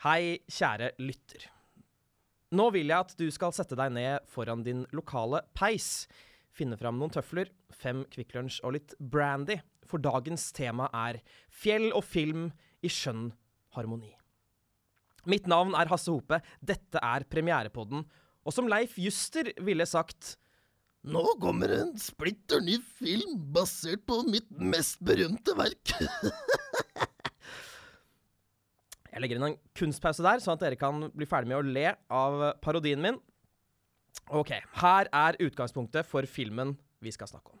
Hei, kjære lytter. Nå vil jeg at du skal sette deg ned foran din lokale peis, finne fram noen tøfler, fem Kvikk og litt brandy, for dagens tema er fjell og film i skjønn harmoni. Mitt navn er Hasse Hope, dette er premierepodden, og som Leif Juster ville sagt Nå kommer en splitter ny film basert på mitt mest berømte verk. Jeg legger inn en kunstpause der, sånn at dere kan bli ferdig med å le av parodien min. Ok, her er utgangspunktet for filmen vi skal snakke om.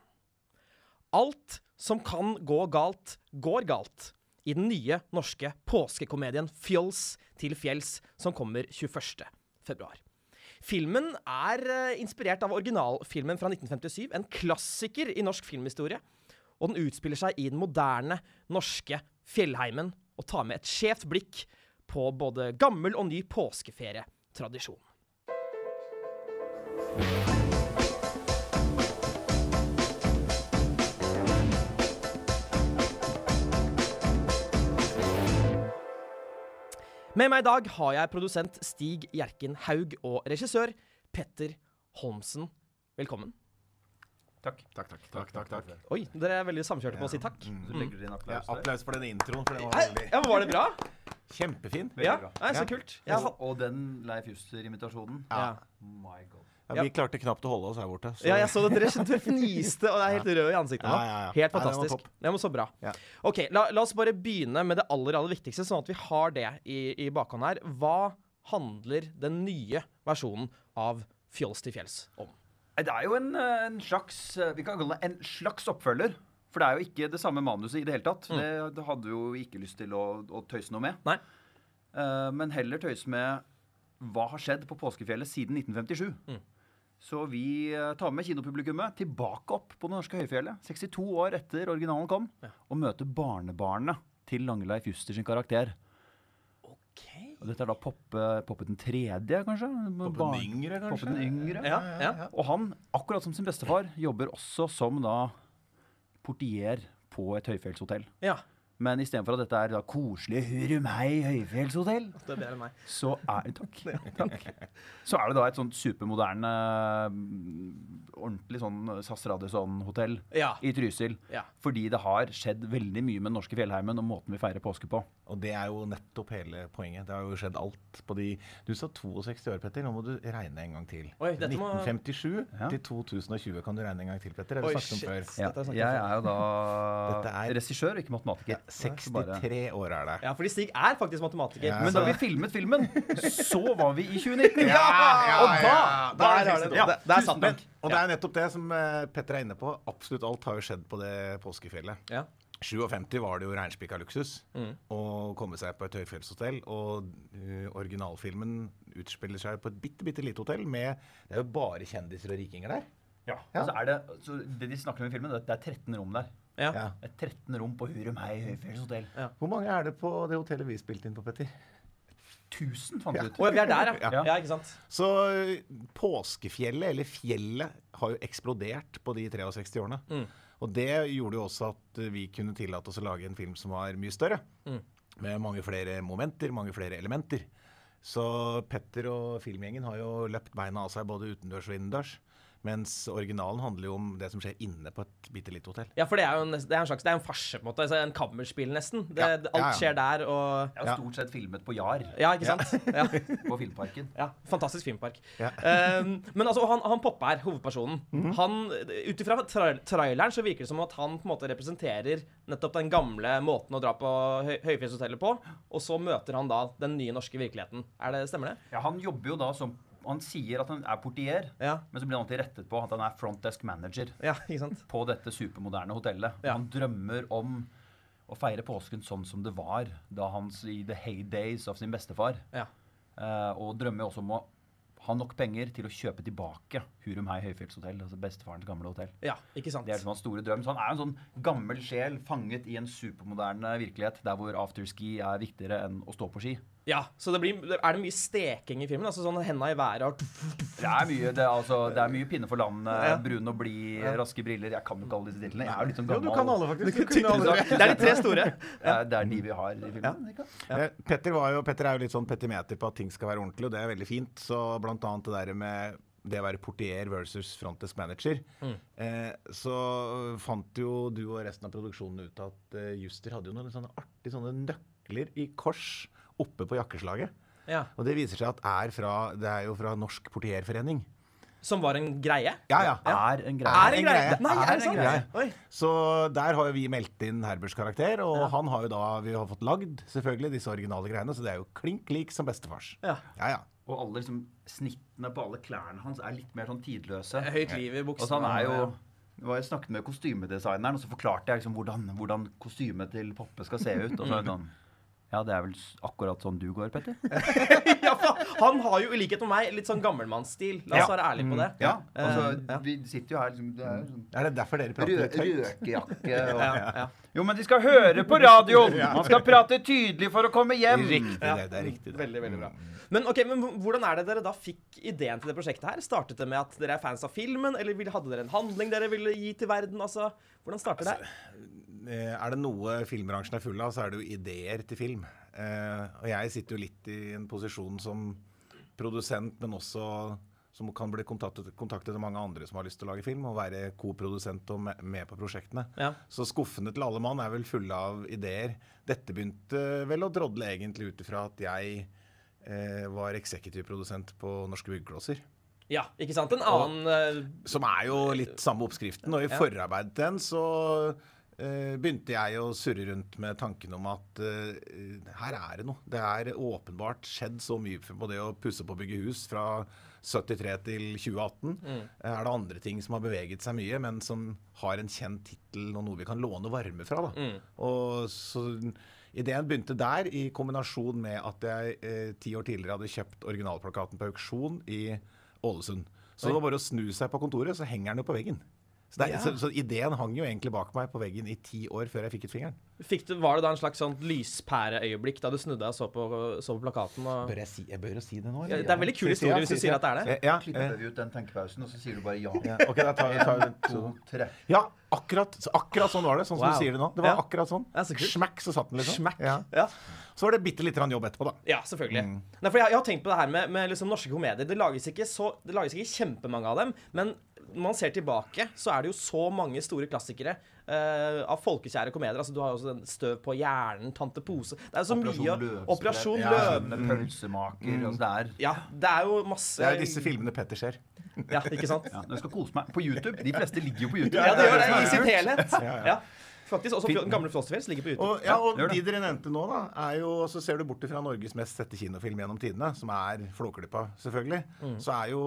Alt som kan gå galt, går galt i den nye norske påskekomedien Fjols til fjells, som kommer 21. februar. Filmen er eh, inspirert av originalfilmen fra 1957, en klassiker i norsk filmhistorie. Og den utspiller seg i den moderne norske fjellheimen og tar med et skjevt blikk på både gammel og ny påskeferietradisjon. Med meg i dag har jeg produsent Stig Gjerken Haug og regissør Petter Holmsen. Velkommen. Takk. Takk, takk. takk, takk, takk. Oi, dere er veldig samkjørte på å si takk. Så legger du inn applaus ja, applaus for den introen, for den var veldig ja, men Var det bra? kjempefin. Veldig Ja, bra. nei, så kult. Ja. Og, og den Leif Juster-imitasjonen. Ja. My god. Ja, vi klarte knapt å holde oss her borte. så- Ja, jeg så det. Dere, dere fniste, og det er helt rød i ansiktet nå. Ja, ja, ja. Helt Nei, det var Ja, men Så bra. Ja. Ok, la, la oss bare begynne med det aller aller viktigste, sånn at vi har det i, i bakhånd her. Hva handler den nye versjonen av Fjols til fjells om? Det er jo en, eh, en slags eh, Vi kan kalle det en slags oppfølger. For det er jo ikke det samme manuset i det hele tatt. Det, det hadde vi jo ikke lyst til å, å tøyse noe med. Nei. Uh, men heller tøyse med hva har skjedd på påskefjellet siden 1957. Mm. Så vi tar med kinopublikummet tilbake opp på det norske høyfjellet, 62 år etter originalen kom, Ja. og møter barnebarnet til Langeleif Juster sin karakter. Ok. Dette er da Poppe, Poppe den tredje, kanskje? Poppe den yngre, kanskje? Poppe den yngre. Ja, ja. Og han, akkurat som sin bestefar, jobber også som da portier på et høyfjellshotell. ja. Men istedenfor at dette er da koselige Hurumhei høyfjellshotell, Det er meg. så er Takk. takk. Så er det da et sånt supermoderne, mm, ordentlig sånn SAS Radisson-hotell Ja. i Trysil. ja. Fordi det har skjedd veldig mye med den norske fjellheimen og måten vi feirer påske på. Og det er jo nettopp hele poenget. Det har jo skjedd alt på de Du sa 62 år, Petter. Nå må du regne en gang til. Oi, dette må- 1957 Ja. til 2020 kan du regne en gang til, Petter. Det har vi snakket om før. Ja, jeg er jo da er- regissør, ikke matematiker. Så bare- 63 år er det. ja, fordi Stig er faktisk matematiker. Ja. Men så- da vi filmet filmen, så var vi i 2019. ja, og da, ja, der er det det- ja. der- der satt den. Og det er nettopp det som eh, Petter er inne på. Absolutt alt har jo skjedd på det påskefjellet. Ja. 57 var det jo reinspikka luksus Mm. å komme seg på et høyfjellshotell. Og uh, originalfilmen utspiller seg på et bitte, bitte lite hotell med Det er jo bare kjendiser og rikinger der. Ja. Og så er det, så det de snakker om i filmen, det det er 13 rom der. Ja. Ja. Er 13 rom på Hurumhei høyfjellshotell. Hvor mange er det på det hotellet vi spilte inn på, Petter? 1000 fant vi ut. Oh, ja, vi er der, ja. Ja. ja. ikke sant? Så uh, påskefjellet, eller fjellet, har jo eksplodert på de 63 årene. Mm. Og det gjorde jo også at vi kunne tillate oss å lage en film som var mye større. Mm. Med mange flere momenter, mange flere elementer. Så Petter og filmgjengen har jo løpt beina av seg både utendørs og innendørs. Mens originalen handler jo om det som skjer inne på et bitte lite hotell. Ja, for det er jo en, det er en slags Det er en farse, på en måte. Altså, en kammerspill, nesten. Det, Ja, alt ja, ja. Skjer der, og Det er jo stort sett filmet på Jar Ja, ikke sant? Ja. på Filmparken. ja fantastisk filmpark. Ja. Um, men altså, han, han popper her, hovedpersonen, han Ut ifra tra traileren så virker det som at han på en måte representerer nettopp den gamle måten å dra på høy Høyfjellshotellet på, og så møter han da den nye norske virkeligheten. Er det, Stemmer det? Ja, han jobber jo da som Han sier at han er portier, Ja. men så blir han alltid rettet på at han er frontdesk manager Ja, på dette supermoderne hotellet. Ja. Han drømmer om å feire påsken sånn som det var da hans i the heydays av sin bestefar. Ja. Uh, og drømmer også om å ha nok penger til å kjøpe tilbake Hurumhei høyfjellshotell, altså bestefarens gamle hotell. Ja, ikke sant? Det er liksom hans store drøm. Så han er en sånn gammel sjel fanget i en supermoderne virkelighet der hvor afterski er viktigere enn å stå på ski. Ja, så det blir, Er det mye steking i filmen? Altså sånn henda i været og Det er mye, det er, altså, det er mye pinne for landet, Ja. brun og blid, raske briller. Jeg kan jo ikke alle disse titlene. Jeg er jo litt sånn Jo, gammel. du kan alle, faktisk. Du kunne alle. Det er de tre store. Ja, det er de vi har i filmen. Eh, Petter, var jo, Petter er jo litt sånn petimeter på at ting skal være ordentlig, og det er veldig fint. Så blant annet det der med det å være portier versus frontdesk manager. Eh, så fant jo du og resten av produksjonen ut at eh, Juster hadde jo noen sånne artige sånne nøkler i kors oppe på jakkeslaget. Ja. Og det viser seg at er fra, det er jo fra Norsk Portierforening. Som var en greie? Ja, ja. Er en greie. Er en en greie? greie. Nei, Er er det en sant? greie. Så der har jo vi meldt inn Herberts karakter, og han har jo da Vi har fått lagd selvfølgelig disse originale greiene, så det er jo klink lik som bestefars. Ja. Ja, ja. Og alle liksom, snittene på alle klærne hans er litt mer sånn tidløse. Høyt liv i Og så buksene. han er jo Jeg snakket med kostymedesigneren, og så forklarte jeg liksom hvordan, hvordan kostymet til Poppe skal se ut. Og så er det sånn Ja, det er vel akkurat sånn du går, Petter? ja, han har jo i likhet med meg litt sånn gammelmannsstil. La oss Ja. være ærlige på det. Ja, altså, uh, ja. Vi sitter jo her liksom det er sånn Er det derfor dere prater rø høyt? Røkejakke og Ja, ja. Jo, men de skal høre på radioen! Man skal prate tydelig for å komme hjem! Riktig, det, det er riktig. Det. Veldig, veldig bra. Men okay, men hvordan er det dere da fikk ideen til det prosjektet her? Startet det med at dere er fans av filmen, eller hadde dere en handling dere ville gi til verden? Altså, hvordan starter det? Eh, Er det noe filmbransjen er full av, så er det jo ideer til film. Eh, og jeg sitter jo litt i en posisjon som produsent, men også som kan bli kontaktet, kontaktet av mange andre som har lyst til å lage film, og være koprodusent og med på prosjektene. Ja. Så skuffene til alle mann er vel fulle av ideer. Dette begynte vel å drodle egentlig ut ifra at jeg eh, var eksekutivprodusent på Norske Byggeklosser. Ja, ikke sant? En annen og, Som er jo litt samme oppskriften. Og i Ja. forarbeidet til den så eh, begynte jeg å surre rundt med tanken om at eh, her er det noe. Det er åpenbart skjedd så mye på det å pusse på og bygge hus fra 73 til 2018. Mm. Er det andre ting som har beveget seg mye, men som har en kjent tittel og noe vi kan låne varme fra? da. Mm. Og så Ideen begynte der, i kombinasjon med at jeg eh, ti år tidligere hadde kjøpt originalplakaten på auksjon i Ålesund. Så det var bare å snu seg på kontoret, så henger den jo på veggen. Så, det, er- Ja. så, så ideen hang jo egentlig bak meg på veggen i ti år før jeg fikk ut fingeren. Fikk du, Var det da en slags sånn lyspæreøyeblikk da du snudde deg og så på, så på plakaten? Og, jeg, si, jeg bør jo si det nå? Ja, det er en veldig kul historie hvis du sier at det er det. Ja, Klipper eh, vi ut den tenkepausen, og så sier du bare ja. ja, ok, da tar vi tar, En, to, tre. Ja, akkurat, så akkurat sånn var det. Sånn som Wow. du sier det nå. Det var Ja. akkurat sånn. Ja, så. Smack, så satt den liksom. Smack. Ja. Ja. Så var det bitte litt grann jobb etterpå, da. Ja, selvfølgelig. Mm. Nei, for jeg, jeg har tenkt på det her med, med liksom norske komedier. Det lages, ikke så, det lages ikke kjempemange av dem, men man ser tilbake, så er det jo så mange store klassikere uh, av folkekjære komedier. Altså, du har jo også den Støv på hjernen, Tante Pose Det er jo så Operasjon mye Løvsprett. Operasjon Ja. Løv... Med pølsemaker. Altså det er Ja, det er jo masse Det er jo disse filmene Petter ser. Ja, ikke sant? ja, Nå skal kose meg. På YouTube. De fleste ligger jo på YouTube. Ja, det gjør det i sitt helhet. Ja, ja. Faktisk også Den Gamle Flåsefjells ligger på YouTube. Og, ja, og de dere nevnte nå, da, er jo Så ser du bort fra Norges mest sette kinofilm gjennom tidene, som er Flåklypa, selvfølgelig. Så er jo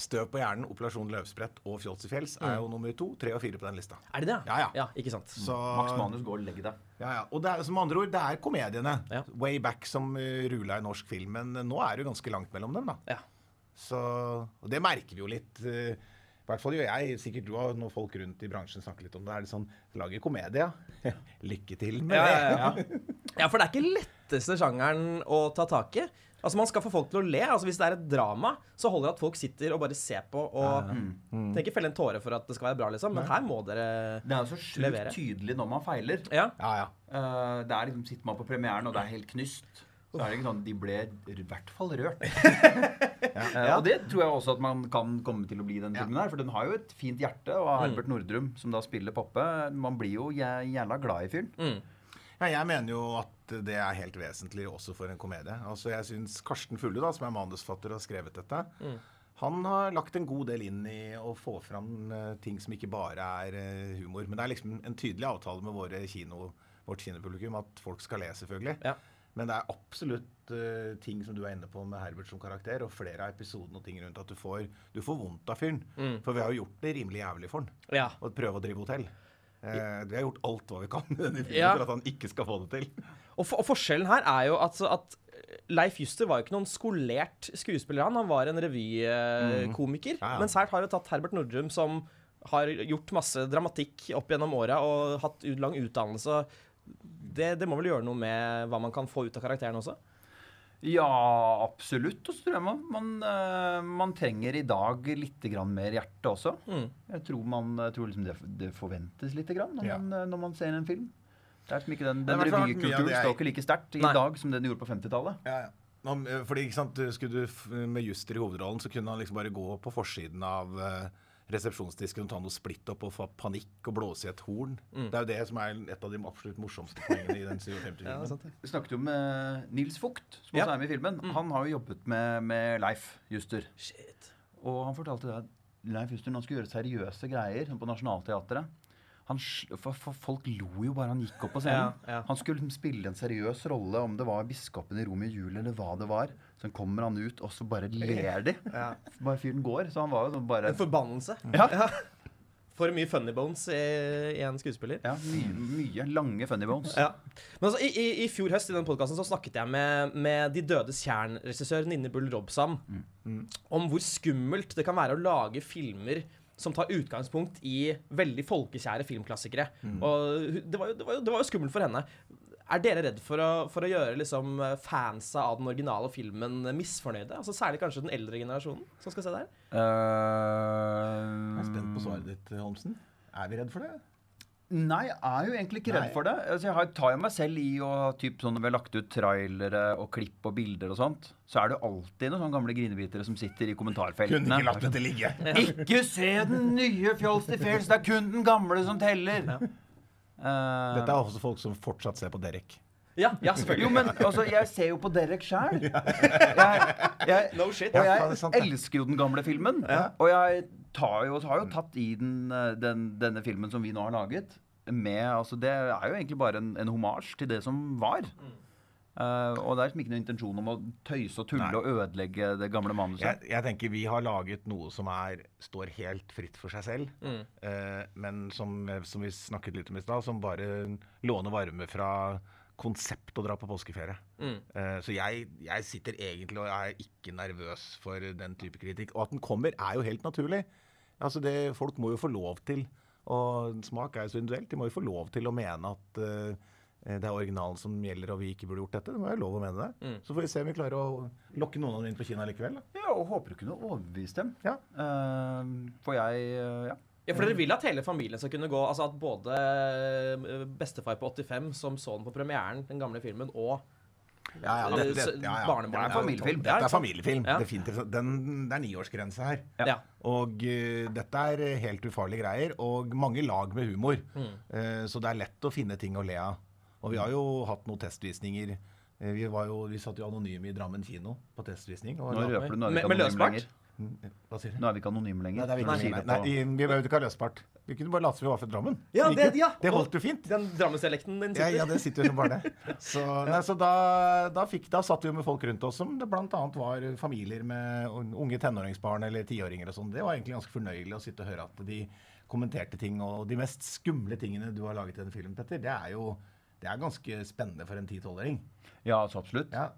Støv på hjernen, Operasjon Løvsprett og Fjols i fjells er jo nummer to, tre og fire på den lista. Er det det? Ja, ja. ja ikke sant. Så, Max Manus, gå og legg deg. ja, ja. Og det er, som andre ord, det er komediene. Ja. Way back som uh, rula i norsk film. Men uh, nå er det jo ganske langt mellom dem, da. Ja. Så, og det merker vi jo litt. uh, I hvert fall gjør jeg, sikkert du òg, når folk rundt i bransjen snakker litt om det. er det sånn, Lager komedie, ja. Lykke til med Ja, det. ja, ja. ja, for det er ikke letteste sjangeren å ta tak i. Altså Man skal få folk til å le. Altså Hvis det er et drama, så holder det at folk sitter og bare ser på og tenker felle en tåre for at det skal være bra, liksom. Men her må dere levere. Det er jo så sjukt tydelig når man feiler. Ja. Ja, ja. Uh, det er liksom, Sitter man på premieren, og det er helt knust, så er det ikke sånn De ble i hvert fall rørt. uh, og det tror jeg også at man kan komme til å bli i den filmen her. For den har jo et fint hjerte, og Herbert Nordrum, som da spiller Poppe Man blir jo jævla glad i fyren. Mm. Ja, jeg mener jo at det er helt vesentlig også for en komedie. Altså jeg synes Karsten Fulle, da, som er manusfatter og har skrevet dette, han har lagt en god del inn i å få fram eh, ting som ikke bare er eh, humor. Men det er liksom en tydelig avtale med våre kino, vårt kinopublikum at folk skal le, selvfølgelig. Ja. Men det er absolutt uh, ting som du er inne på med Herbert som karakter, og flere av episodene og ting rundt at du får, du får vondt av fyren. For vi har jo gjort det rimelig jævlig for han. ja. Å prøve å drive hotell. Eh, vi har gjort alt hva vi kan filmen Ja. for at han ikke skal få det til. Og, for, og forskjellen her er jo at, at Leif Juster var jo ikke noen skolert skuespiller. Han, han var en revykomiker. Ja, ja. Mens her har vi tatt Herbert Nordrum, som har gjort masse dramatikk opp gjennom åra og hatt lang utdannelse. Det, det må vel gjøre noe med hva man kan få ut av karakteren også? Ja, absolutt. Og så tror jeg man, man, eh, man trenger i dag litt grann mer hjerte også. Mm. Jeg tror, man, jeg tror liksom det, det forventes litt grann når, Ja. man, eh, når man ser en film. Det er ikke Den, den revykulturen står ikke like sterkt i Nei. dag som den gjorde på 50-tallet. Ja, ja. Eh, fordi, ikke sant, Skulle du med Juster i hovedrollen, så kunne han liksom bare gå på forsiden av eh, resepsjonsdisken og ta noe splitt opp og få panikk og blåse i et horn. Mm. Det er jo det som er et av de absolutt morsomste poengene i den 57-filmen. Ja. Vi snakket jo med Nils Vogt, som Ja. også er med i filmen. Mm. Han har jo jobbet med, med Leif Juster. Shit. Og han fortalte det at Leif Juster når han skulle gjøre seriøse greier sånn på Nationaltheatret han, for, for Folk lo jo bare han gikk opp på scenen. Ja, ja. Han skulle liksom spille en seriøs rolle, om det var biskopen i Romeo i jul eller hva det var. Så kommer han ut, og så bare ler de. Ja. Bare fyren går. Så han var jo sånn bare En forbannelse. Ja. For mye funny bones i, i en skuespiller. ja mye, mye lange funny bones. Ja. Men altså, i, i, I fjor høst i den podcasten så snakket jeg med, med De dødes tjern-regissør Ninne Bull Robsam om hvor skummelt det kan være å lage filmer som tar utgangspunkt i veldig folkekjære filmklassikere. Og det var, jo, det, var jo, det var jo skummelt for henne. Er dere redd for å, for å gjøre liksom fansa av den originale filmen misfornøyde? Altså Særlig kanskje den eldre generasjonen som skal se det her? Jeg er spent på svaret ditt, Holmsen. Er vi redd for det? Nei, jeg er jo egentlig ikke redd Nei. for det. Altså, jeg tar jo meg selv i å typ sånn Når vi har lagt ut trailere og klipp og bilder og sånt, så er det jo alltid noen sånne gamle grinebitere som sitter i kommentarfeltene. Kunne ikke latt dette ligge. Ikke se den nye Fjols til fjells, det er kun den gamle som teller. Eh, Dette er også folk som fortsatt ser på Derek. Ja, ja selvfølgelig. jo, men altså, jeg ser jo på Derek sjæl. No shit. og jeg er sant, elsker jo den gamle filmen. Og jeg tar jo, har jo tatt i den, eh, den, denne filmen som vi nå har laget. Med, altså Det er jo egentlig bare en, en homasj til det som var. Eh, og det er liksom ikke noen intensjon om å tøyse og tulle Nei. og ødelegge det gamle manuset. Jeg, jeg tenker vi har laget noe som er, står helt fritt for seg selv. Mm. uh, men som, som vi snakket litt om i stad, som bare låner varme fra konsept å dra på påskeferie. Mm. Uh, så jeg, jeg sitter egentlig og er ikke nervøs for den type kritikk. Og at den kommer, er jo helt naturlig. Altså det, folk må jo få lov til Og smak er jo så individuelt. De må jo få lov til å mene at uh, det er originalen som gjelder, og vi ikke burde gjort dette. Det må være lov å mene det. Mm. Så får vi se om vi klarer å lokke noen av dem inn på Kina likevel. Da. Ja, og håper du kunne overbevist dem. Ja. Uh, for jeg Ja. Ja, for dere vil at hele familien skal kunne gå Altså at både eh, bestefar på 85, som så den på premieren, den gamle filmen, og Ja, ja, eh, det- det- ja, ja. Det er familiefilm. Dette er familiefilm. Ja. Definitivt. Den, det er niårsgrense her. Ja. Og uh, dette er helt ufarlige greier, og mange lag med humor. Mm. Uh, så det er lett å finne ting å le av. Og vi har jo hatt noen testvisninger. Vi, var jo, vi satt jo anonyme i Drammen kino på testvisning. Og Nå røper du, er Med- med løsbart? Hva sier du? Nå er vi ikke anonyme lenger. Nei, det er vi Ikke Nei, nei, på- vi behøvde ikke ha løspart. Vi kunne bare late som vi var fra Drammen. Ja, Det ja. det holdt jo fint. Den drammensdialekten din Ja, sitter. ja, det sitter jo som bare det. Så, nei, så da, da, fikk, da satt vi jo med folk rundt oss som det bl.a. var familier med unge tenåringsbarn eller tiåringer og sånn. Det var egentlig ganske fornøyelig å sitte og høre at de kommenterte ting. Og de mest skumle tingene du har laget i en film, Petter, det er jo det er ganske spennende for en 10-12-åring. Ja, så absolutt. Ja.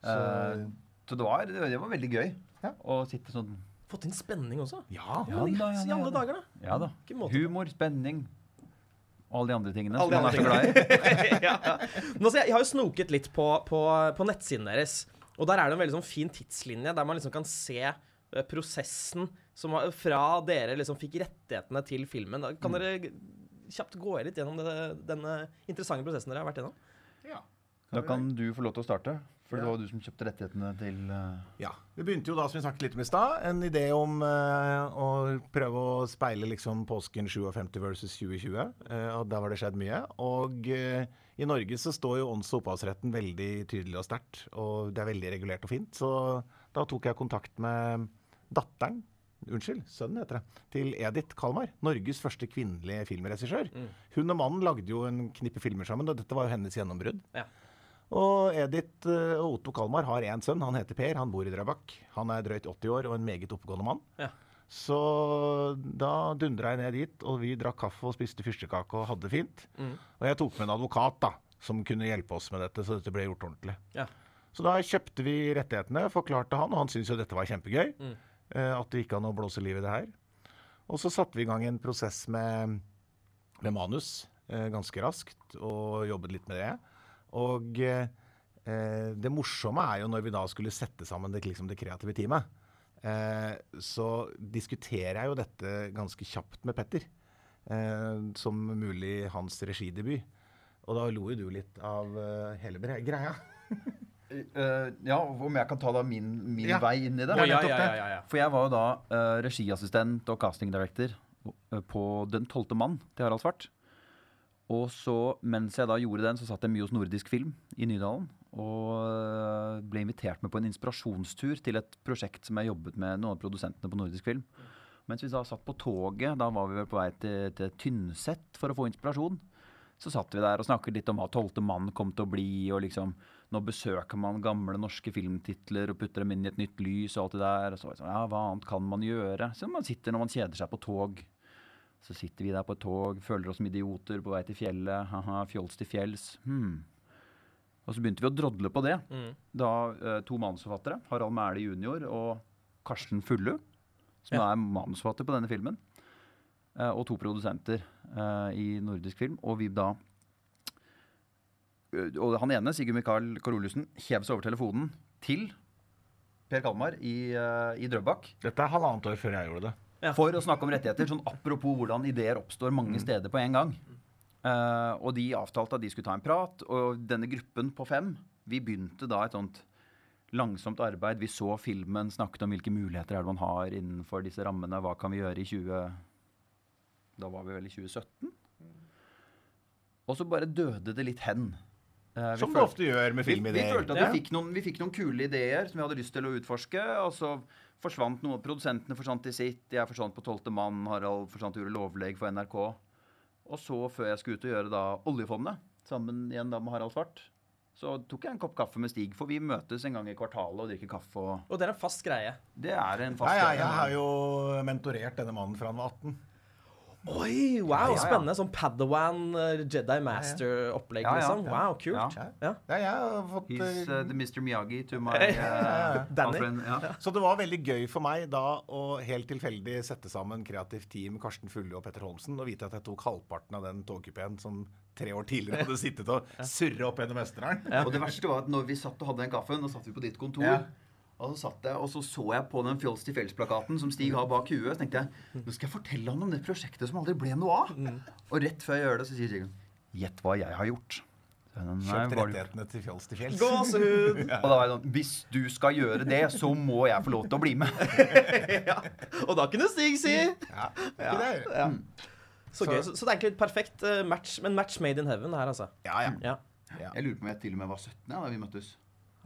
Så, Så, Så det var, det var veldig gøy Ja. Og sitte sånn Fått inn spenning også. ja. Ja, da, ja, I alle dager, da. Ja da. Humor, spenning og alle de andre tingene Alle som man er så glad i. ja. Men altså, jeg, jeg har jo snoket litt på, på, på nettsiden deres. Og der er det en veldig sånn fin tidslinje, der man liksom kan se uh, prosessen som var, fra dere liksom fikk rettighetene til filmen. Da Kan dere kjapt gå litt gjennom det, denne interessante prosessen dere har vært gjennom? Da kan du få lov til å starte, for det var var du som kjøpte rettighetene til uh... Ja. Det begynte jo da, som vi snakket litt om i stad, en idé om uh, å prøve å speile liksom påsken 57 versus 2020. Uh, og der var det skjedd mye. Og eh, i Norge så står jo ånds- og opphavsretten veldig tydelig og sterkt, og det er veldig regulert og fint. Så da tok jeg kontakt med datteren, unnskyld, sønnen heter det, til Edith Kalmar. Norges første kvinnelige filmregissør. Hun og mannen lagde jo en knippe filmer sammen, og dette var jo hennes gjennombrudd. Ja. Og Edith eh, og Otto Kalmar har én sønn. Han heter Per. Han bor i Drøbak. Han er drøyt 80 år og en meget oppegående mann. Ja. Så da dundra jeg ned dit, og vi drakk kaffe og spiste fyrstekake og hadde det fint. Mm. Og jeg tok med en advokat da, som kunne hjelpe oss med dette, så dette ble gjort ordentlig. Ja. Så da kjøpte vi rettighetene, forklarte han, og han syntes jo dette var kjempegøy. Mm. eh, At det gikk an å blåse liv i det her. Og så satte vi i gang en prosess med, med manus eh, ganske raskt, og jobbet litt med det. Og eh, det morsomme er jo når vi da skulle sette sammen det, liksom det kreative teamet. Eh, så diskuterer jeg jo dette ganske kjapt med Petter. Eh, som mulig hans regidebut. Og da lo jo du litt av eh, hele greia. Uh, ja, om jeg kan ta da min, min Ja. vei inn i det? Ja, ja, ja, ja, ja, ja. For jeg var jo da uh, regiassistent og casting director på Den tolvte mann til Harald Svart. Og så, mens jeg da gjorde den, så satt jeg mye hos Nordisk Film i Nydalen. Og eh, ble invitert med på en inspirasjonstur til et prosjekt som jeg jobbet med noen av produsentene på Nordisk Film. Mens vi da satt på toget, da var vi vel på vei til, til Tynset for å få inspirasjon. Så satt vi der og snakket litt om hva tolvte mann kom til å bli, og liksom Nå besøker man gamle norske filmtitler og putter dem inn i et nytt lys og alt det der. Og så var det sånn, ja, hva annet kan man gjøre? Som man sitter når man kjeder seg på tog. Så sitter vi der på et tog, føler oss som idioter på vei til fjellet. Haha, fjols til fjells. Hmm. Og så begynte vi å drodle på det. Mm. Da eh, to manusforfattere, Harald Mæhle jr. og Karsten Fullu, som Ja. er manusforfatter på denne filmen, eh, og to produsenter eh, i Nordisk Film. Og vi da Og han ene, Sigurd Mikael Karolussen, hev seg over telefonen til Per Kalmar i, eh, i Drøbak. Dette er halvannet år før jeg gjorde det. Ja. For å snakke om rettigheter, sånn apropos hvordan ideer oppstår mange steder på en gang. Uh, og de avtalte at de skulle ta en prat, og denne gruppen på fem, vi begynte da et sånt langsomt arbeid. Vi så filmen, snakket om hvilke muligheter er det man har innenfor disse rammene. Hva kan vi gjøre i 20... Da var vi vel i 2017? Og så bare døde det litt hen. Uh, Som det ofte gjør med vi, vi følte at Ja. vi, fikk noen, vi fikk noen kule ideer som vi hadde lyst til å utforske. Og så forsvant noen. Produsentene forsvant i sitt. Jeg forsvant på Tolvte mann. Harald forsvant og gjorde lovlegg for NRK. Og så, før jeg skulle ut og gjøre da Oljefondet, sammen igjen da med Harald Svart, så tok jeg en kopp kaffe med Stig. For vi møtes en gang i kvartalet og drikker kaffe. Og Og det er en fast greie. det er en fast greie. jeg har jo mentorert denne mannen fra han var 18. Oi, wow, Ja, ja, ja. spennende. Sånn Padawan, eh, Jedi Master-opplegg, Ja, ja, liksom. ja. Wow, kult. Ja. Ja. Ja, jeg har fått He's eh, uh, the Mr. Miyagi to my uh, Danny. Ja. Så det var veldig gøy for meg da å helt tilfeldig sette sammen kreativt team Karsten Fulle og Petter Holmsen og vite at jeg tok halvparten av den togkupeen som tre år tidligere hadde sittet og surra opp gjennom Østerdalen. Og det verste var at når vi satt og hadde den kaffen, og satt vi på ditt kontor, Ja. Og så satt jeg, og så så jeg på den Fjols til fjells-plakaten som Stig har bak huet, så tenkte jeg nå skal jeg fortelle han om det prosjektet som aldri ble noe av. Og rett før jeg gjør det, så sier Sigurd gjett hva jeg har gjort. Så jeg, «Nei, Kjøpt rettighetene til Fjols til fjells. Gåsehud! Og da var jeg sånn Hvis du skal gjøre det, så må jeg få lov til å bli med. ja. Og da kunne Stig si Ja, ja. ja. Så Så- gøy. Så, så det er egentlig et perfekt eh, match, men match made in heaven her, altså. Ja, ja. Ja. ja. Jeg lurer på om jeg til og med var 17 da vi møttes.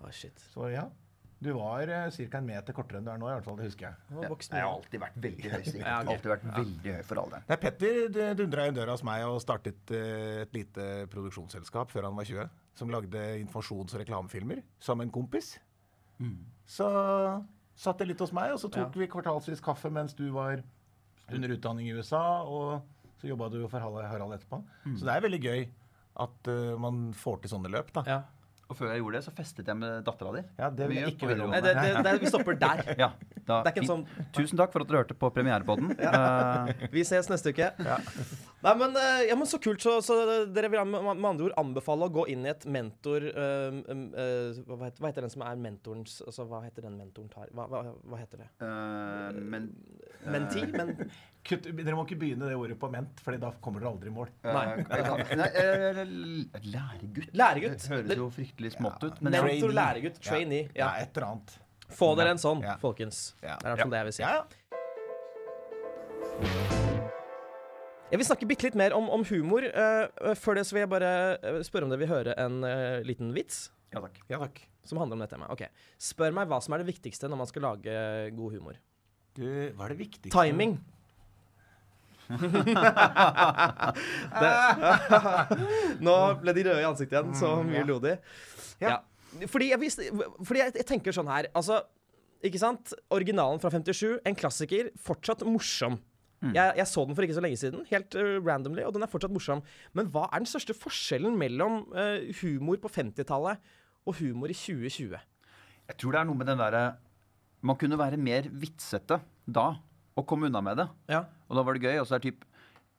Oh, shit. Så ja. Du var uh, ca. en meter kortere enn du er nå, i hvert fall. Det husker jeg. Han. Jeg har alltid vært veldig høy, Stig. Jeg har Alltid vært veldig høy for alderen. Nei, Petter dundra inn døra hos meg og startet eh, et lite produksjonsselskap før han var 20. Som lagde informasjons- og reklamefilmer som en kompis. Så satt jeg litt hos meg, og så tok Ja. vi kvartalsvis kaffe mens du var under utdanning i USA. Og så jobba du for Harald etterpå. etterpå. Så det er veldig gøy at uh, man får til sånne løp, da. Ja. Og før jeg gjorde det, så festet jeg med dattera di. Ja, det vil jeg ikke vedde om. Nei, det, det, det, vi stopper der. Ja, da, Det er ikke en sånn Tusen takk for at dere hørte på premierepodden. Eh, Vi ses neste uke. Nei, men, eh, ja, men så kult. Så, så dere vil med andre ord anbefale å gå inn i et mentor um, eh, hva, heter, hva heter den som er mentorens Altså, hva heter den mentoren tar Hva, hva, hva heter det? Uh, men Menti? Men Kutt, dere må ikke begynne det ordet på ment, for da kommer dere aldri i mål. Uh, Nei. eh, læregutt. Læregutt. Det høres jo fryktelig smått ut. Men Mentor. Trainee. læregutt, trainee. Ja, Ja. et eller annet. Få dere en sånn, Ja. folkens. Ja. Det er i hvert fall det jeg vil si. Ja, ja. Jeg vil snakke bitte litt mer om, om humor. Eh, før det så vil jeg bare eh, spørre om dere vil høre en uh, liten vits ja takk. ja takk. som handler om dette temaet. Ok. Spør meg hva som er det viktigste når man skal lage god humor. Du, hva er det viktigste? Timing. det. Nå ble de røde i ansiktet igjen, så mye lo de. Ja. Fordi, jeg, fordi jeg, jeg tenker sånn her Altså, ikke sant? Originalen fra 57, en klassiker, fortsatt morsom. Jeg, jeg så den for ikke så lenge siden, helt uh, randomly, og den er fortsatt morsom. Men hva er den største forskjellen mellom uh, humor på 50-tallet og humor i 2020? Jeg tror det er noe med den derre Man kunne være mer vitsete da og komme unna med det. Ja. Og da var det gøy. Og så er det typ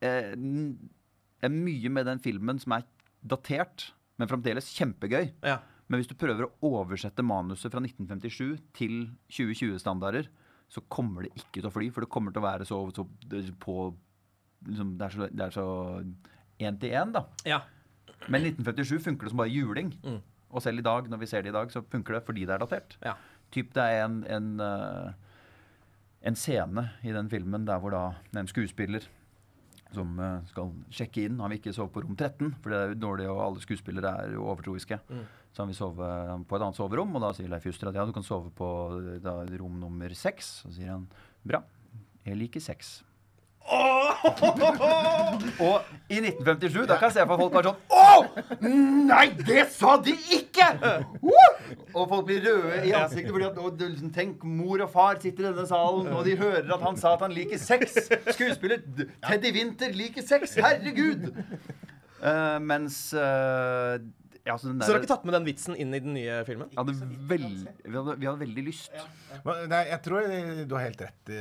eh, det er mye med den filmen som er datert, men fremdeles kjempegøy. Ja. Men hvis du prøver å oversette manuset fra 1957 til 2020-standarder, så kommer det ikke til å fly. For det kommer til å være så, så på liksom, Det er så, det er så én til én, da. Ja. Men 1957 funker det som bare juling. Mm. Og selv i dag, når vi ser det i dag, så funker det fordi det er datert. Ja. Typ det er en, en, eh, en scene i den filmen der hvor da en skuespiller som eh, skal sjekke inn Han vil ikke sove på rom 13, for det er jo dårlig, og alle skuespillere er jo overtroiske. Mm. Så han vil sove på et annet soverom, og da sier Leif Juster at ja, du kan sove på eh, da, rom nummer seks. Så sier han bra, jeg liker sex. og i 1957, da kan jeg se for folk var sånn Å! Nei, det sa de ikke! Og folk blir røde i ansiktet fordi at å, liksom, Tenk, mor og far sitter i denne salen, og de hører at han sa at han liker sex. Skuespiller Teddy Winther liker sex. Herregud! Uh, mens eh, ja, så den Så dere har ikke tatt med den vitsen inn i den nye filmen? hadde veld, vi, hadde, vi hadde veldig lyst. Men, Nei, jeg tror du har helt rett i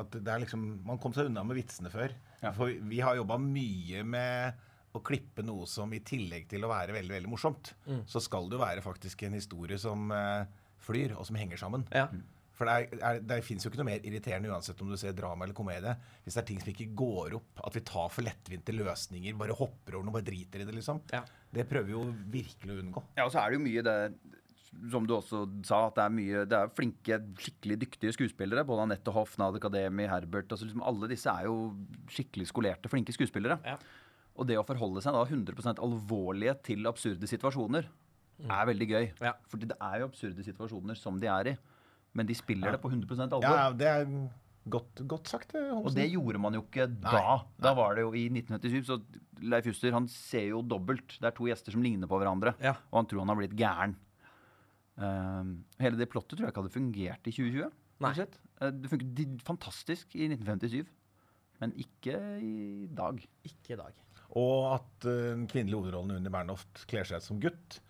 at det er liksom Man kom seg unna med vitsene før. Ja. For vi har jobba mye med å klippe noe som i tillegg til å være veldig veldig morsomt, Mm. så skal det jo være faktisk en historie som uh, flyr, og som henger sammen. Ja. For det, er, er, det fins jo ikke noe mer irriterende uansett om du ser drama eller komedie, hvis det er ting som ikke går opp, at vi tar for lettvinte løsninger, bare hopper over noe, bare driter i det, liksom. Ja. Det prøver vi jo virkelig å unngå. Ja, og så er det jo mye det som du også sa, at det er mye Det er flinke, skikkelig dyktige skuespillere. Både Anette Hoff, Nad Akademi, Herbert altså liksom Alle disse er jo skikkelig skolerte, flinke skuespillere. Ja. Og det å forholde seg da 100 alvorlige til absurde situasjoner er veldig gøy. Ja. Fordi det er jo absurde situasjoner som de er i. Men de spiller det på 100% alvor. Ja, det er godt, godt sagt. det, Og det gjorde man jo ikke da. Da var det jo i 1997. Så Leif Juster han ser jo dobbelt. Det er to gjester som ligner på hverandre. Ja. Og han tror han har blitt gæren. Ehm, hele det plottet tror jeg ikke hadde fungert i 2020. Nei. Eh, Det funket fantastisk i 1957, men ikke i dag. Ikke i dag. Og at uh, kvinnelige hovedrollen Unni Bernhoft kler seg ut som gutt.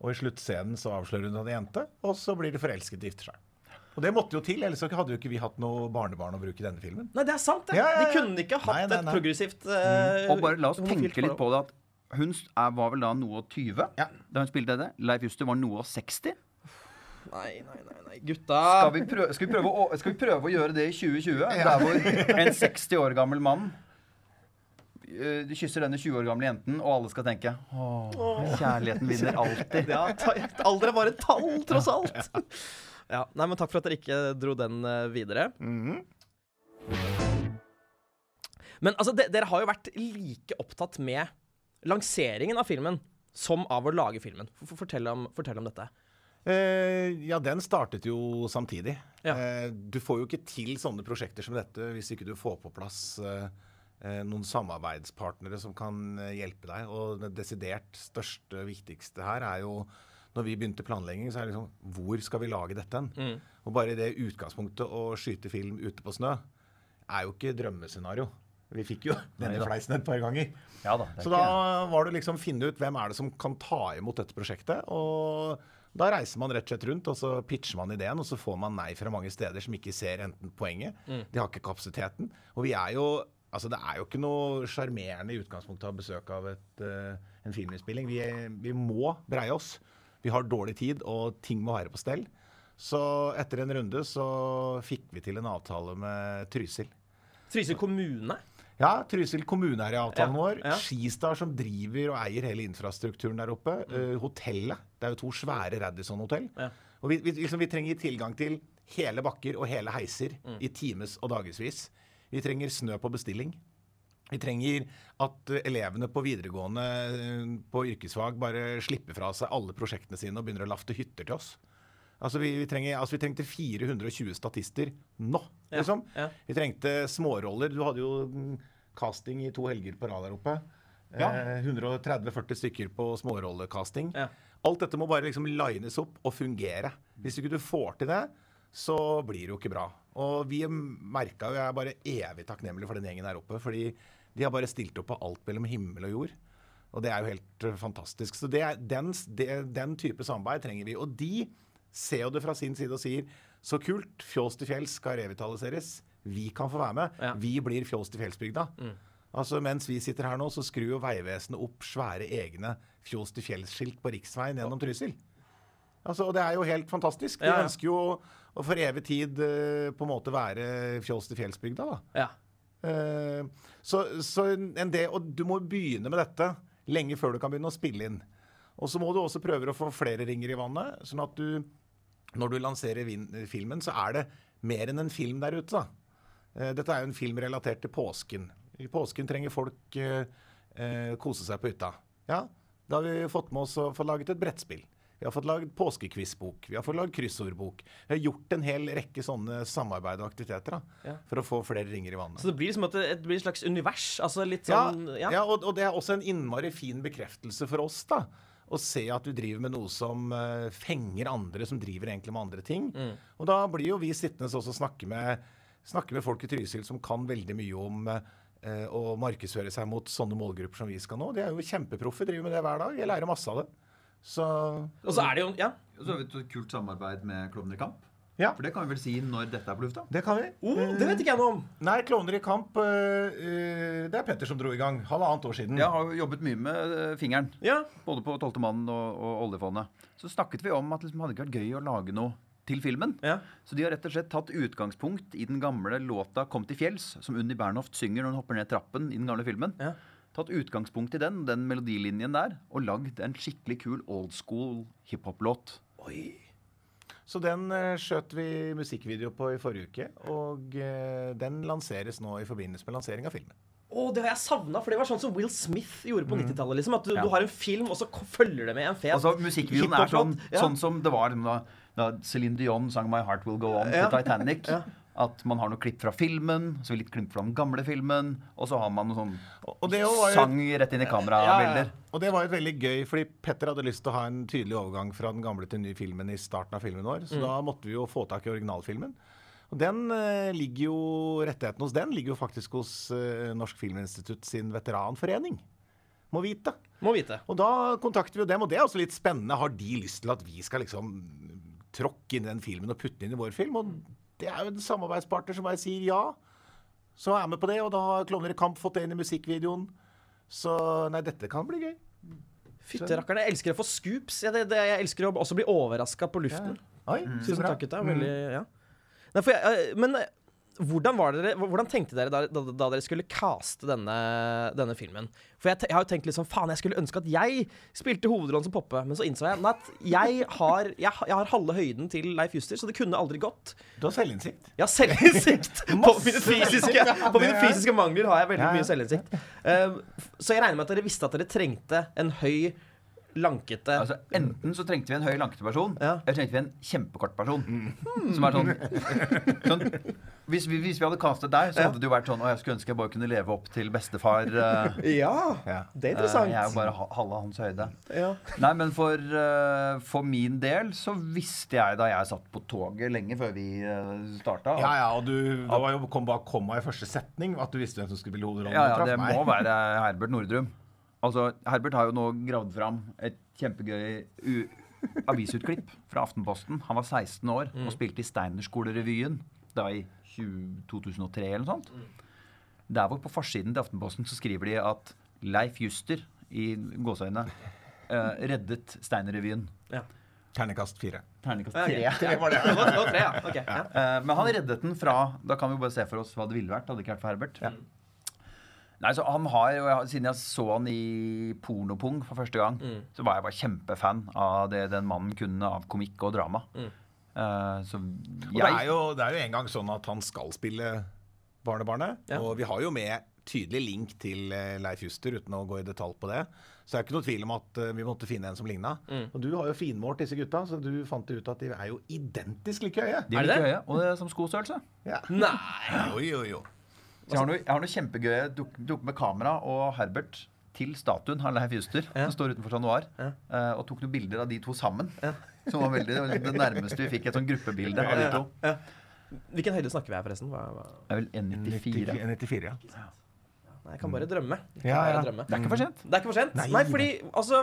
Og i sluttscenen så avslører hun at hun er jente, og så blir de forelsket og gifter seg. Og det måtte jo til, ellers hadde jo ikke vi hatt noe barnebarn å bruke i denne filmen. Nei, det er sant, det. Ja, ja, ja. De kunne ikke hatt Nei, nei, et nei. progressivt eh, Og bare la oss tenke litt på det at hun var vel da noe og 20 Ja. da hun spilte det. Leif Juster var noe og 60. Nei, nei, nei, nei. Gutta Skal vi, prøve, skal, vi prøve å, skal vi prøve å gjøre det i 2020? Der hvor en 60 år gammel mann du kysser denne 20 år gamle jenten, og alle skal tenke Åh, kjærligheten vinner alltid. Ja, alder er bare et tall, tross alt. Ja, nei, men Takk for at dere ikke dro den eh, videre. Men altså, de, dere har jo vært like opptatt med lanseringen av filmen som av å lage filmen. For, for, fortell, om, fortell om dette. Eh, ja, den startet jo samtidig. Ja. Eh, du får jo ikke til sånne prosjekter som dette hvis ikke du får på plass eh, eh, noen samarbeidspartnere som kan eh, hjelpe deg. Og det desidert største, viktigste her er jo når vi begynte planlegging, så er det liksom Hvor skal vi lage dette hen? Mm. Og bare det utgangspunktet å skyte film ute på snø er jo ikke drømmescenario. Vi fikk jo denne fleisen et par ganger. Ja da, Så da var det liksom finne ut hvem er det som kan ta imot dette prosjektet. Og da reiser man rett og slett rundt, og så pitcher man ideen, og så får man nei fra mange steder som ikke ser enten poenget, de har ikke kapasiteten. Og vi er jo Altså, det er jo ikke noe sjarmerende i utgangspunktet å ha besøk av et, uh, en filminnspilling. Vi, vi må breie oss. Vi har dårlig tid, og ting må være på stell. Så etter en runde så fikk vi til en avtale med Trysil. Trysil kommune. Ja, Trysil kommune er i avtalen Ja, vår. ja. Skistar som driver og eier hele infrastrukturen der oppe. Eh, hotellet. Det er jo to svære Radisson-hotell. Ja. Og vi, vi, liksom, vi trenger tilgang til hele bakker og hele heiser i times og dagevis. Vi trenger snø på bestilling. Vi trenger at eh, elevene på videregående eh, på yrkesfag bare slipper fra seg alle prosjektene sine og begynner å lafte hytter til oss. Altså vi, vi, trenger, altså vi trengte 420 statister nå, liksom. ja. Vi trengte småroller. Du hadde jo mm, casting i to helger på rad der oppe. Ja. Eh, 130-40 stykker på smårollecasting. Ja. Alt dette må bare liksom lines opp og fungere. Hvis ikke du får til det, så blir det jo ikke bra. Og vi merka jo Jeg er bare evig takknemlig for den gjengen der oppe. Fordi de har bare stilt opp på alt mellom himmel og jord. Og det er jo helt eh, fantastisk. Så det er, den, det, den type samarbeid trenger vi. Og de ser jo det fra sin side og sier så kult, Fjås til fjells skal revitaliseres. Vi kan få være med. Ja. Vi blir Fjås til fjellsbygda. Altså Mens vi sitter her nå, så skrur jo Vegvesenet opp svære egne fjols til fjells-skilt på riksveien gjennom Trysil. Altså, og det er jo helt fantastisk. De Ja, ja. ønsker jo å, for evig tid eh, på en måte være fjols til fjells-bygda, da. Ja. Eh, så, så en del, og du må begynne med dette lenge før du kan begynne å spille inn. Og så må du også prøve å få flere ringer i vannet, sånn at du når du lanserer filmen, så er det mer enn en film der ute. da. Eh, Dette er jo en film relatert til påsken. I påsken trenger folk eh, eh, kose seg på hytta. Ja, da har vi fått med oss å få laget et brettspill. Vi har fått laget påskekvissbok. Vi har fått laget kryssordbok. Vi har gjort en hel rekke sånne samarbeid og aktiviteter da, Ja. for å få flere ringer i vannet. Så det blir som et, et, blir et slags univers? Altså litt Ja, ja. ja. og, og det er også en innmari fin bekreftelse for oss, da. Å se at du driver med noe som uh, fenger andre, som driver egentlig med andre ting. Og da blir jo vi sittende og snakke med, snakke med folk i Trysil som kan veldig mye om uh, å markedsføre seg mot sånne målgrupper som vi skal nå. De er jo kjempeproffe, driver med det hver dag. Jeg lærer masse av det. Så Og så er det jo Ja. Og så har vi et kult samarbeid med Klovner i kamp. ja, For det kan vi vel si når dette er på lufta? det kan vi. Oh, det vet ikke jeg noe om. Nei, Klovner i kamp, eh, eh, det er Petter som dro i gang. Halvannet år siden. Jeg har jo jobbet mye med eh, fingeren. Ja. Både på Tolvte mannen og, og oljefondet. Så snakket vi om at liksom, hadde ikke vært gøy å lage noe til filmen. Ja. Så de har rett og slett tatt utgangspunkt i den gamle låta 'Kom til fjells', som Unni Bernhoft synger når hun hopper ned trappen i den gamle filmen. Ja. Tatt utgangspunkt i den, den melodilinjen der, og lagd en skikkelig kul old school hiphop-låt. Oi. Så den uh, skjøt vi musikkvideo på i forrige uke, og eh, den lanseres nå i forbindelse med lansering av filmen. Å, det har jeg savna, for det var sånn som Will Smith gjorde på 90-tallet. Liksom, at du, Ja. du har en film, og så følger det med en fet Altså, Musikkvideoen er sånn. Ja. sånn som det var da, da Céline Dion sang 'My Heart Will Go On' Ja. til Titanic. Ja. At man har noe klipp fra filmen, så litt klipp fra den gamle filmen, og så har man noe sånn Og- Og det var jo, sang rett inn i kamerabilder. og det var jo veldig gøy, fordi Petter hadde lyst til å ha en tydelig overgang fra den gamle til den nye filmen i starten av filmen vår, så da måtte vi jo få tak i originalfilmen. Og den eh, ligger jo, Rettigheten hos den ligger jo faktisk hos eh, Norsk Filminstitutt sin veteranforening. Må vite. Må vite. Og da kontakter vi jo dem, og det er også litt spennende. Har de lyst til at vi skal liksom tråkke inn i den filmen og putte den inn i vår film? Og det er jo en samarbeidspartner som bare sier ja. Så er jeg med på det, og da har Klovner i kamp fått det inn i musikkvideoen. Så nei, dette kan bli gøy. Fytterakkeren. Jeg elsker å få scoops. Jeg, det, det, jeg elsker å også bli overraska på luften. Oi, så Tusen takk, gutta. Veldig, ja. Nei, jeg, eh, men eh, hvordan, var dere, hvordan tenkte dere da, da, da dere skulle caste denne, denne filmen? For jeg, jeg har jo tenkt litt sånn Faen, jeg skulle ønske at jeg spilte hovedrollen som Poppe. Men så innså jeg at jeg har, jeg, jeg har halve høyden til Leif Juster, så det kunne aldri gått. Du har selvinnsikt. Ja, selvinnsikt. på, mine fysiske, på mine fysiske mangler har jeg veldig mye selvinnsikt. Uh, så jeg regner med at dere visste at dere trengte en høy, lankete Altså, enten så trengte vi en høy, lankete person, Ja. eller trengte vi en kjempekort person. Som er sånn, sånn hvis, vi, hvis vi hadde castet deg, så hadde det jo vært sånn Å, jeg skulle ønske jeg bare kunne leve opp til bestefar. eh, Ja, Ja. det er eh, jeg er jo bare ha- halve hans høyde. ja. Nei, men for, eh, for min del så visste jeg da jeg satt på toget lenge før vi uh, starta Ja, ja, og du, det var jo kom bare komma i første setning at du visste hvem som skulle spille hovedrollen. Ja, ja, det meg. må være Herbert Nordrum. Altså, Herbert har jo nå gravd fram et kjempegøy u avisutklipp fra Aftenposten. Han var 16 år og spilte i Steinerskolerevyen da i 2003 eller noe sånt. Der hvor på forsiden til Aftenposten så skriver de at Leif Juster i gåseøyne uh, reddet Steinerrevyen. ja. Ternekast fire. Terningkast Ja, okay. tre. Tre var det. Det var- det var tre, ja. Ok, ja. Uh, men han reddet den fra Da kan vi bare se for oss hva det ville vært. Hadde det ikke vært for Herbert. Nei, så han har jeg- Siden jeg så han i Pornopung for første gang, Mm. så var jeg bare kjempefan av det den mannen kunne av komikk og drama. Mm. Uh, så Og det er jo, det er jo en gang sånn at han skal spille Barnebarnet. Ja. Og vi har jo med tydelig link til eh, Leif Juster, uten å gå i detalj på det. Så det er ikke noe tvil om at eh, vi måtte finne en som ligna. Mm. Og du har jo finmålt disse gutta, så du fant ut at de er jo identisk like høye. De Er det like det? høye, og det er som skostørrelse. Ja. Nei! Jo, jo, jo. Så jeg har noe, jeg har noe kjempegøy. Jeg tok, tok med kamera og Herbert til statuen av Leif Juster, Ja. som står utenfor Chat Noir, Ja. eh, og tok noen bilder av de to sammen. Som var veldig, det nærmeste vi fikk et sånn gruppebilde av de to. Ja. Hvilken høyde snakker vi her, forresten? Hva, hva? Det er vel 1,94. 94, ja. Jeg kan bare drømme. Kan Ja, bare drømme. Det er ikke for sent. Det er ikke for sent. Nei, Nei, fordi altså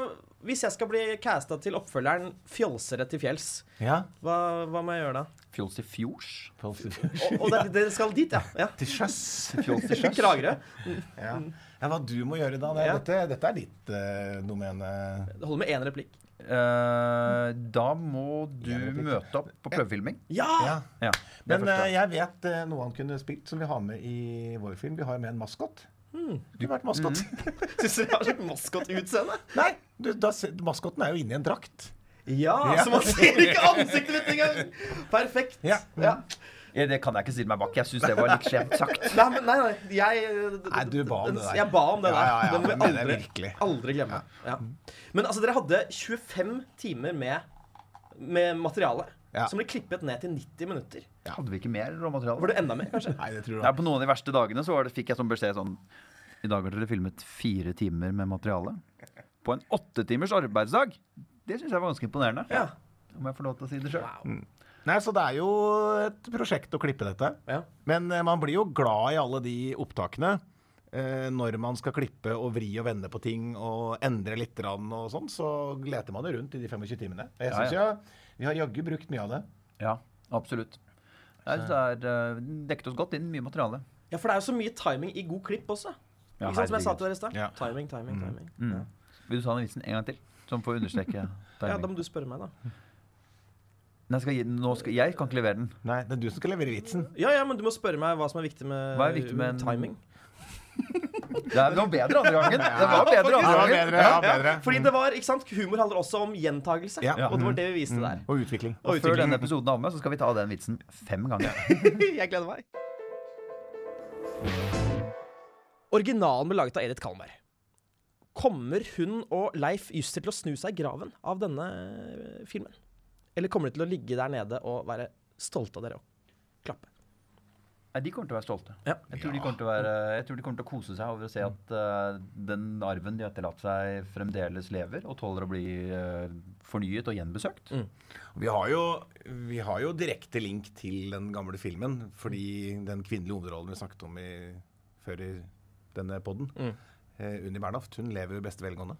Hvis jeg skal bli casta til oppfølgeren 'Fjolsere til fjells', Ja. hva, hva må jeg gjøre da? Fjols til fjords. Og, og det, det skal dit, ja. ja. Til sjøs. Fjols til sjøs. Kragerø. Ja. ja, hva du må gjøre da? Det, Ja. dette, dette er ditt uh, domene. Det holder med én replikk. Uh, da må du møte opp på prøvefilming. Ja! Ja. Ja, Men eh, jeg vet uh, noe han kunne spilt som vi har med i vår film. Vi har med en maskot. Hmm. Du har vært maskot. Syns du jeg har sånn maskotutseende? Nei, du, da, maskotten maskoten er jo inni en drakt. Ja, Ja. så man ser ikke ansiktet mitt engang! Perfekt. Ja. Ja. Ja, det kan jeg ikke stille meg bak. Jeg syns det var litt skjevt sagt. Nei, men nei, nei. Jeg, Nei, du ba om det der. Jeg ba om det der. ja, ja, det må vi jeg aldri, aldri glemme. Ja. Men altså, dere hadde 25 timer med, med materiale Ja. som ble klippet ned til 90 minutter. Hadde vi ikke mer råmateriale? Var det enda mer, kanskje? Nei, det tror jeg. Ja, på noen av de verste dagene så var det, fikk jeg sånn beskjed sånn I dag har dere filmet fire timer med materiale. På en åtte timers arbeidsdag. Det syns jeg var ganske imponerende. Ja. Om jeg får lov til å si det sjøl. Wow. Nei, så det er jo et prosjekt å klippe dette. Ja. Men eh, man blir jo glad i alle de opptakene. Eh, når man skal klippe og vri og vende på ting og endre litt grann og sånn, så leter man jo rundt i de 25 timene. Jeg synes ja. ja, Vi har jaggu brukt mye av det. Ja, absolutt. Jeg synes det er uh, dekket oss godt inn. Mye materiale. ja, for det er jo så mye timing i god klipp også. Ja, ikke sant, som jeg sa til dere i stad? Ja. Timing, timing, timing. Mm. Ja. Vil du ta den vitsen en gang til? Som får understreke timing. ja, da må du spørre meg, da. Nei, skal skal, jeg kan ikke levere den. Nei, det er du som skal levere vitsen. Ja, ja, men du må spørre meg hva som er viktig med, Hva er viktig med en- timing. Det er- var bedre andre gangen. Det var bedre andre var gangen. bedre. Ja, bedre. Fordi det var, ikke sant, Humor handler også om gjentagelse. Ja. Og det var det vi viste der. Og utvikling. Og Og før denne episoden er omme, så skal vi ta den vitsen fem ganger. Jeg gleder meg. Originalen ble laget av Edith Kalmberg. Kommer hun og Leif Juster til å snu seg i graven av denne eh, filmen? Eller kommer de til å ligge der nede og være stolte av dere og klappe? Nei, De kommer til å være stolte. Ja. Jeg, tror de kommer til å være, jeg tror de kommer til å kose seg over å se at uh, den arven de har etterlatt seg, fremdeles lever og tåler å bli uh, fornyet og gjenbesøkt. Mm. Vi har, jo, vi har jo direkte link til den gamle filmen, fordi den kvinnelige hovedrollen vi snakket om i, før i denne podden, Mm. uh, Unni Bernhoft, hun lever jo i beste velgående.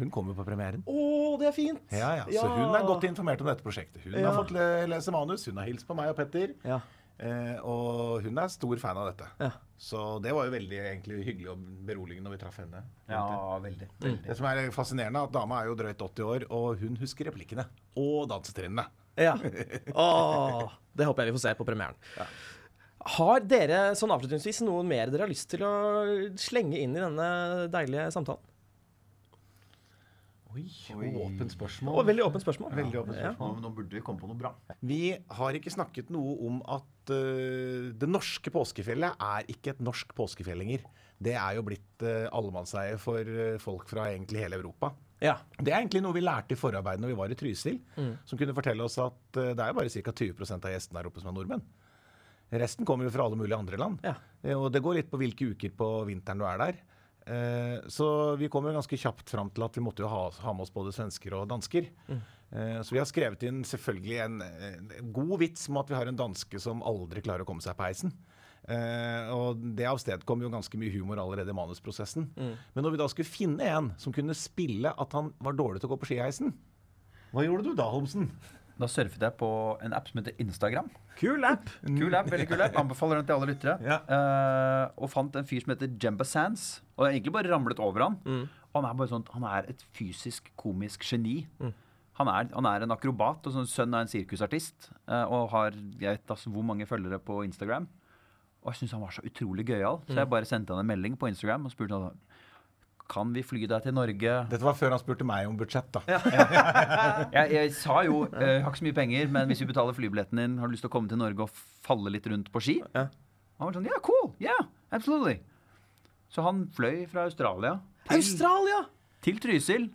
Hun kommer jo på premieren. Å, det er fint! Ja, ja, Så hun er godt informert om dette prosjektet. Hun Ja. har fått lese manus, hun har hilst på meg og Petter. Ja. Eh, og hun er stor fan av dette. Ja. Så det var jo veldig egentlig hyggelig og beroligende når vi traff henne. Ja, veldig. Det som er fascinerende, er at dama er jo drøyt 80 år, og hun husker replikkene. Og dansetrinnene. ja. Åh, det håper jeg vi får se på premieren. Har dere sånn avslutningsvis noe mer dere har lyst til å slenge inn i denne deilige samtalen? Oi, åpent spørsmål. Og veldig åpent spørsmål. Veldig åpent Ja. spørsmål. Nå, nå burde vi komme på noe bra. Vi har ikke snakket noe om at uh, det norske påskefjellet er ikke et norsk påskefjell lenger. Det er jo blitt uh, allemannseie for uh, folk fra egentlig hele Europa. Ja. Det er egentlig noe vi lærte i forarbeidet når vi var i Trysil, som kunne fortelle oss at uh, det er jo bare ca. 20% av gjestene her oppe som er nordmenn. Resten kommer jo fra alle mulige andre land. Ja. Og det går litt på hvilke uker på vinteren du er der. Eh, Så vi kom jo ganske kjapt fram til at vi måtte jo ha, ha med oss både svensker og dansker. Eh, Så vi har skrevet inn selvfølgelig en, en god vits om at vi har en danske som aldri klarer å komme seg på heisen. Eh, og det avstedkom jo ganske mye humor allerede i manusprosessen. Men når vi da skulle finne en som kunne spille at han var dårlig til å gå på skiheisen Hva gjorde du da, Holmsen? Da surfet jeg på en app som heter Instagram. Kul app. Kul app, veldig kul app. Anbefaler den til alle lyttere. Ja. Uh, og fant en fyr som heter Jemba Sands. Og jeg egentlig bare ramlet over han. Mm. Og han er bare sånn, han er et fysisk, komisk geni. Han, er, han er en akrobat og sånn sønn av en sirkusartist. Uh, og har jeg vet altså hvor mange følgere på Instagram. Og jeg syntes han var så utrolig gøyal. Så jeg bare sendte han en melding på Instagram og spurte han kan vi fly deg til Norge. Dette var før han spurte meg om budsjett, da. Jeg, jeg sa jo jeg har ikke så mye penger, men hvis vi betaler flybilletten din, har du lyst til å komme til Norge og falle litt rundt på ski? Ja. Han var sånn Yeah, cool. Yeah, absolutely. Så han fløy fra Australia til, Australia! til Trysil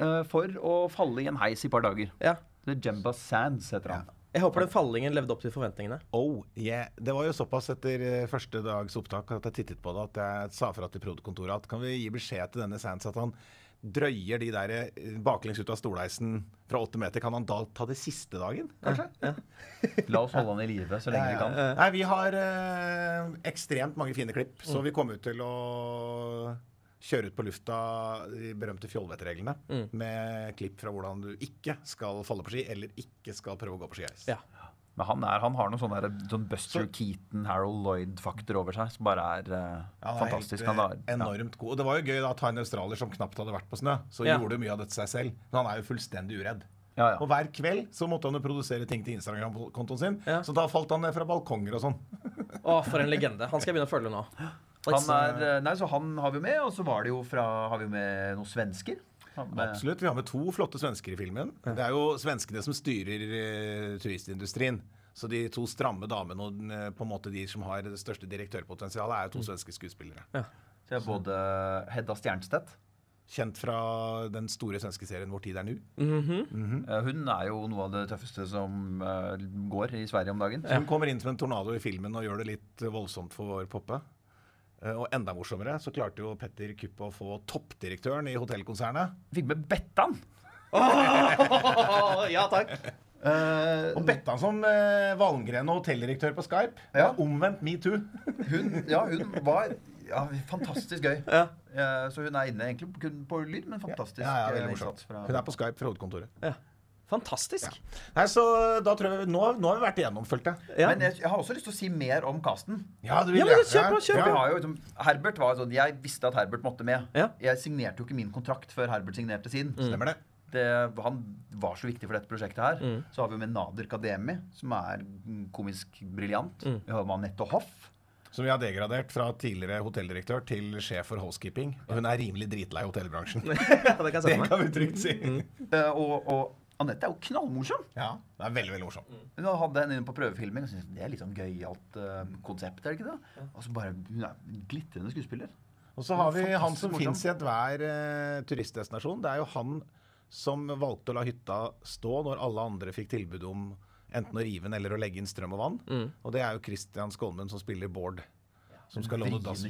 uh, for å falle i en heis i et par dager. Ja. The Jemba Sands heter han. Jeg håper den fallingen levde opp til forventningene. Oh, yeah. Det var jo såpass etter eh, første dags opptak at jeg tittet på det, at jeg sa fra til produktkontoret at kan vi gi beskjed til denne Sands at han drøyer de der eh, baklengs ut av stolheisen fra åtte meter, kan han da ta det siste dagen, kanskje? La oss holde han i live så lenge vi kan. Nei, vi har øh, ekstremt mange fine klipp, så vi kommer ut til å kjøre ut på lufta de berømte Fjollvettreglene med klipp fra hvordan du ikke skal falle på ski, eller ikke skal prøve å gå på skiheis. Ja. Men han, er, han har noen sånne der, sånn Buster Keaton, Harold Lloyd-fakter over seg som bare er eh, Han er fantastisk. helt, Han eh, er, ja. enormt god. Og det var jo gøy da, å ta en australier som knapt hadde vært på snø. Så Ja. gjorde mye av dette seg selv. Men han er jo fullstendig uredd. Ja, Og hver kveld så måtte han jo produsere ting til Instagram-kontoen sin. Ja. Så da falt han ned fra balkonger og sånn. Å, for en legende. Han skal jeg begynne å følge nå. Han er, eh, nei, så han har vi med, og så var det jo fra Har vi med noen svensker? Med- Absolutt. Vi har med to flotte svensker i filmen. Det er jo svenskene som styrer eh, turistindustrien. Så de to stramme damene og eh, på en måte de som har det største direktørpotensialet, er jo to svenske skuespillere. Så jeg er både Hedda Stjernstedt Kjent fra den store svenske serien Vår tid er nu. -hmm. Hun er jo noe av det tøffeste som eh, går i Sverige om dagen. Hun kommer inn som en tornado i filmen og gjør det litt voldsomt for vår Poppe. Eh, Og enda morsommere så klarte jo Petter Kupp å få toppdirektøren i hotellkonsernet. Fikk med Bettan! ja, takk. Uh, Og Bettan som uh, Valgren og hotelldirektør på Skype. Ja. Omvendt metoo. hun, ja, hun var ja, fantastisk gøy. Ja. Ja, så hun er inne egentlig kun på lyd, men fantastisk. Ja, ja, veldig morsomt. fra- Hun er på Skype fra hovedkontoret. Fantastisk. Nei, så da tror jeg Nå, nå har vi vært igjennom, følte jeg. Ja. Men jeg, jeg har også lyst til å si mer om casten. Ja, du Ja, men kjøp, kjøp, jo, liksom, Herbert var sånn, Jeg visste at Herbert måtte med. Ja. Jeg signerte jo ikke min kontrakt før Herbert signerte sin. Stemmer det. Det, han var så viktig for dette prosjektet her. Så har vi med Nader Kademi, som er mm, komisk briljant. Vi har med Anette Hoff. Som vi har degradert fra tidligere hotelldirektør til sjef for housekeeping. Hun er rimelig dritlei hotellbransjen. det kan Det kan vi trygt si. Eh, og, og Anette er jo knallmorsom. Ja, det er veldig, veldig morsom. Hun hadde henne inne på prøvefilming og syntes det er litt sånn gøyalt uh, konsept. er det ikke det? Og så bare, Hun er en glitrende skuespiller. Og så har vi han som fins i enhver uh, turistdestinasjon. Det er jo han som valgte å la hytta stå når alle andre fikk tilbud om enten å rive den eller å legge inn strøm og vann. Og det er jo Christian Skålmund som spiller Bård. Som skal låne dass.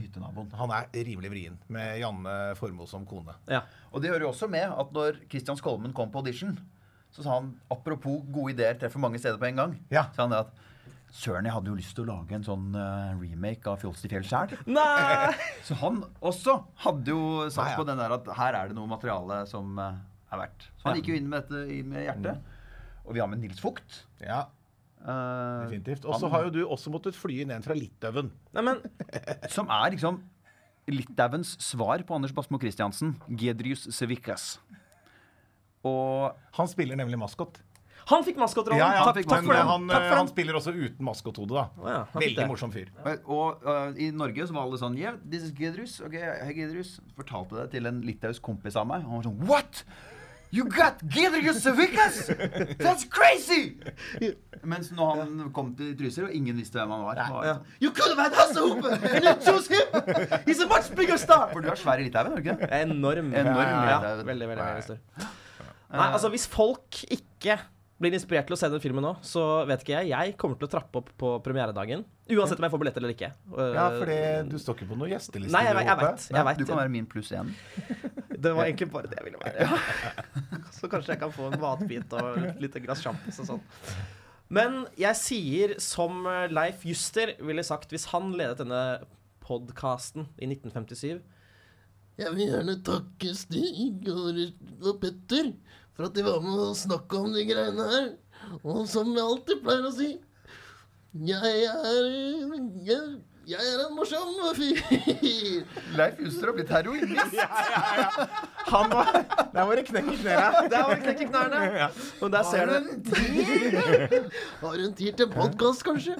Han er rimelig vrien, med Janne Formoe som kone. Ja. Og det hører jo også med at når Christian Skålmund kom på audition, så sa han apropos gode ideer treffer mange steder på en gang. Ja. Så han det at Søren, jeg hadde jo lyst til å lage en sånn uh, remake av Fjols til fjell sjæl. Så han også hadde jo Nei, ja. på den der at her er det noe materiale som uh, er verdt. Så han gikk jo inn med dette i- med hjertet. Og vi har med Nils Fugt. Ja, Uh, definitivt. Og så har jo du også måttet fly ned fra Litauen. Som er liksom Litauens svar på Anders Basmo Christiansen. Gedrius Sevikas. Og Han spiller nemlig maskot. han fikk maskotrollen. Ja, ja, takk, takk for den. han, takk for han spiller også uten maskothode, da. Ja, Veldig morsom fyr. Og uh, i Norge så var alle sånn Yeah, this is Gedrus. Ok, hei Gedrus. Fortalte det til en litauisk kompis av meg. Og han var sånn What? You got Gedrius Savikas? That's crazy! Mens når han kom til Trysil, og ingen visste hvem han var. var Ja. sånn, You could have had Hasselhope, and you chose him! He's a much bigger star! For du er svær i Litauen, er du ikke? Enorm. Enorm, ja, ja. veldig, veldig, veldig stor. Nei, altså Hvis folk ikke blir inspirert til å se den filmen nå, så vet ikke jeg. Jeg kommer til å trappe opp på premieredagen. Uansett om jeg får billett eller ikke. Uh, Ja, for du står ikke på noen gjesteliste. Nei, jeg, jeg, jeg vet. Jeg vet. Du kan være min pluss én. Det var egentlig bare det jeg ville være. Så kanskje jeg kan få en matbit og litt, lite glass sjampis og sånn. Men jeg sier som Leif Juster ville sagt hvis han ledet denne podkasten i 1957 Jeg vil gjerne takke Stig og, og Petter for at de var med og snakka om de greiene her. Og som jeg alltid pleier å si Jeg er Jeg, jeg er en morsom fyr. Leif Juster har blitt heroinist. Han var Der var det knekk i knærne. Der var det knekk i knærne! Og der ser du. Har hun en tid til podkast, kanskje?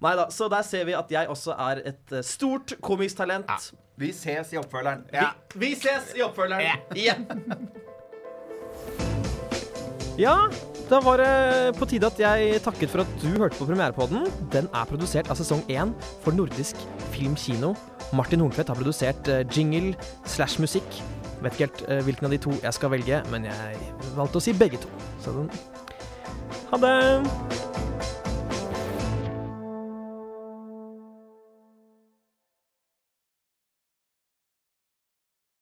Nei da, så der ser vi at jeg også er et eh, stort komisk talent. Vi ses i oppfølgeren. Vi, vi ses i oppfølgeren igjen. Ja, da var det på tide at jeg takket for at du hørte på premierepodden. Den er produsert av sesong 1 for Nordisk Film Kino. Martin Horntvedt har produsert eh, jingle slash musikk. Vet ikke helt eh, hvilken av de to jeg skal velge, men jeg valgte å si begge to. Så Ha det!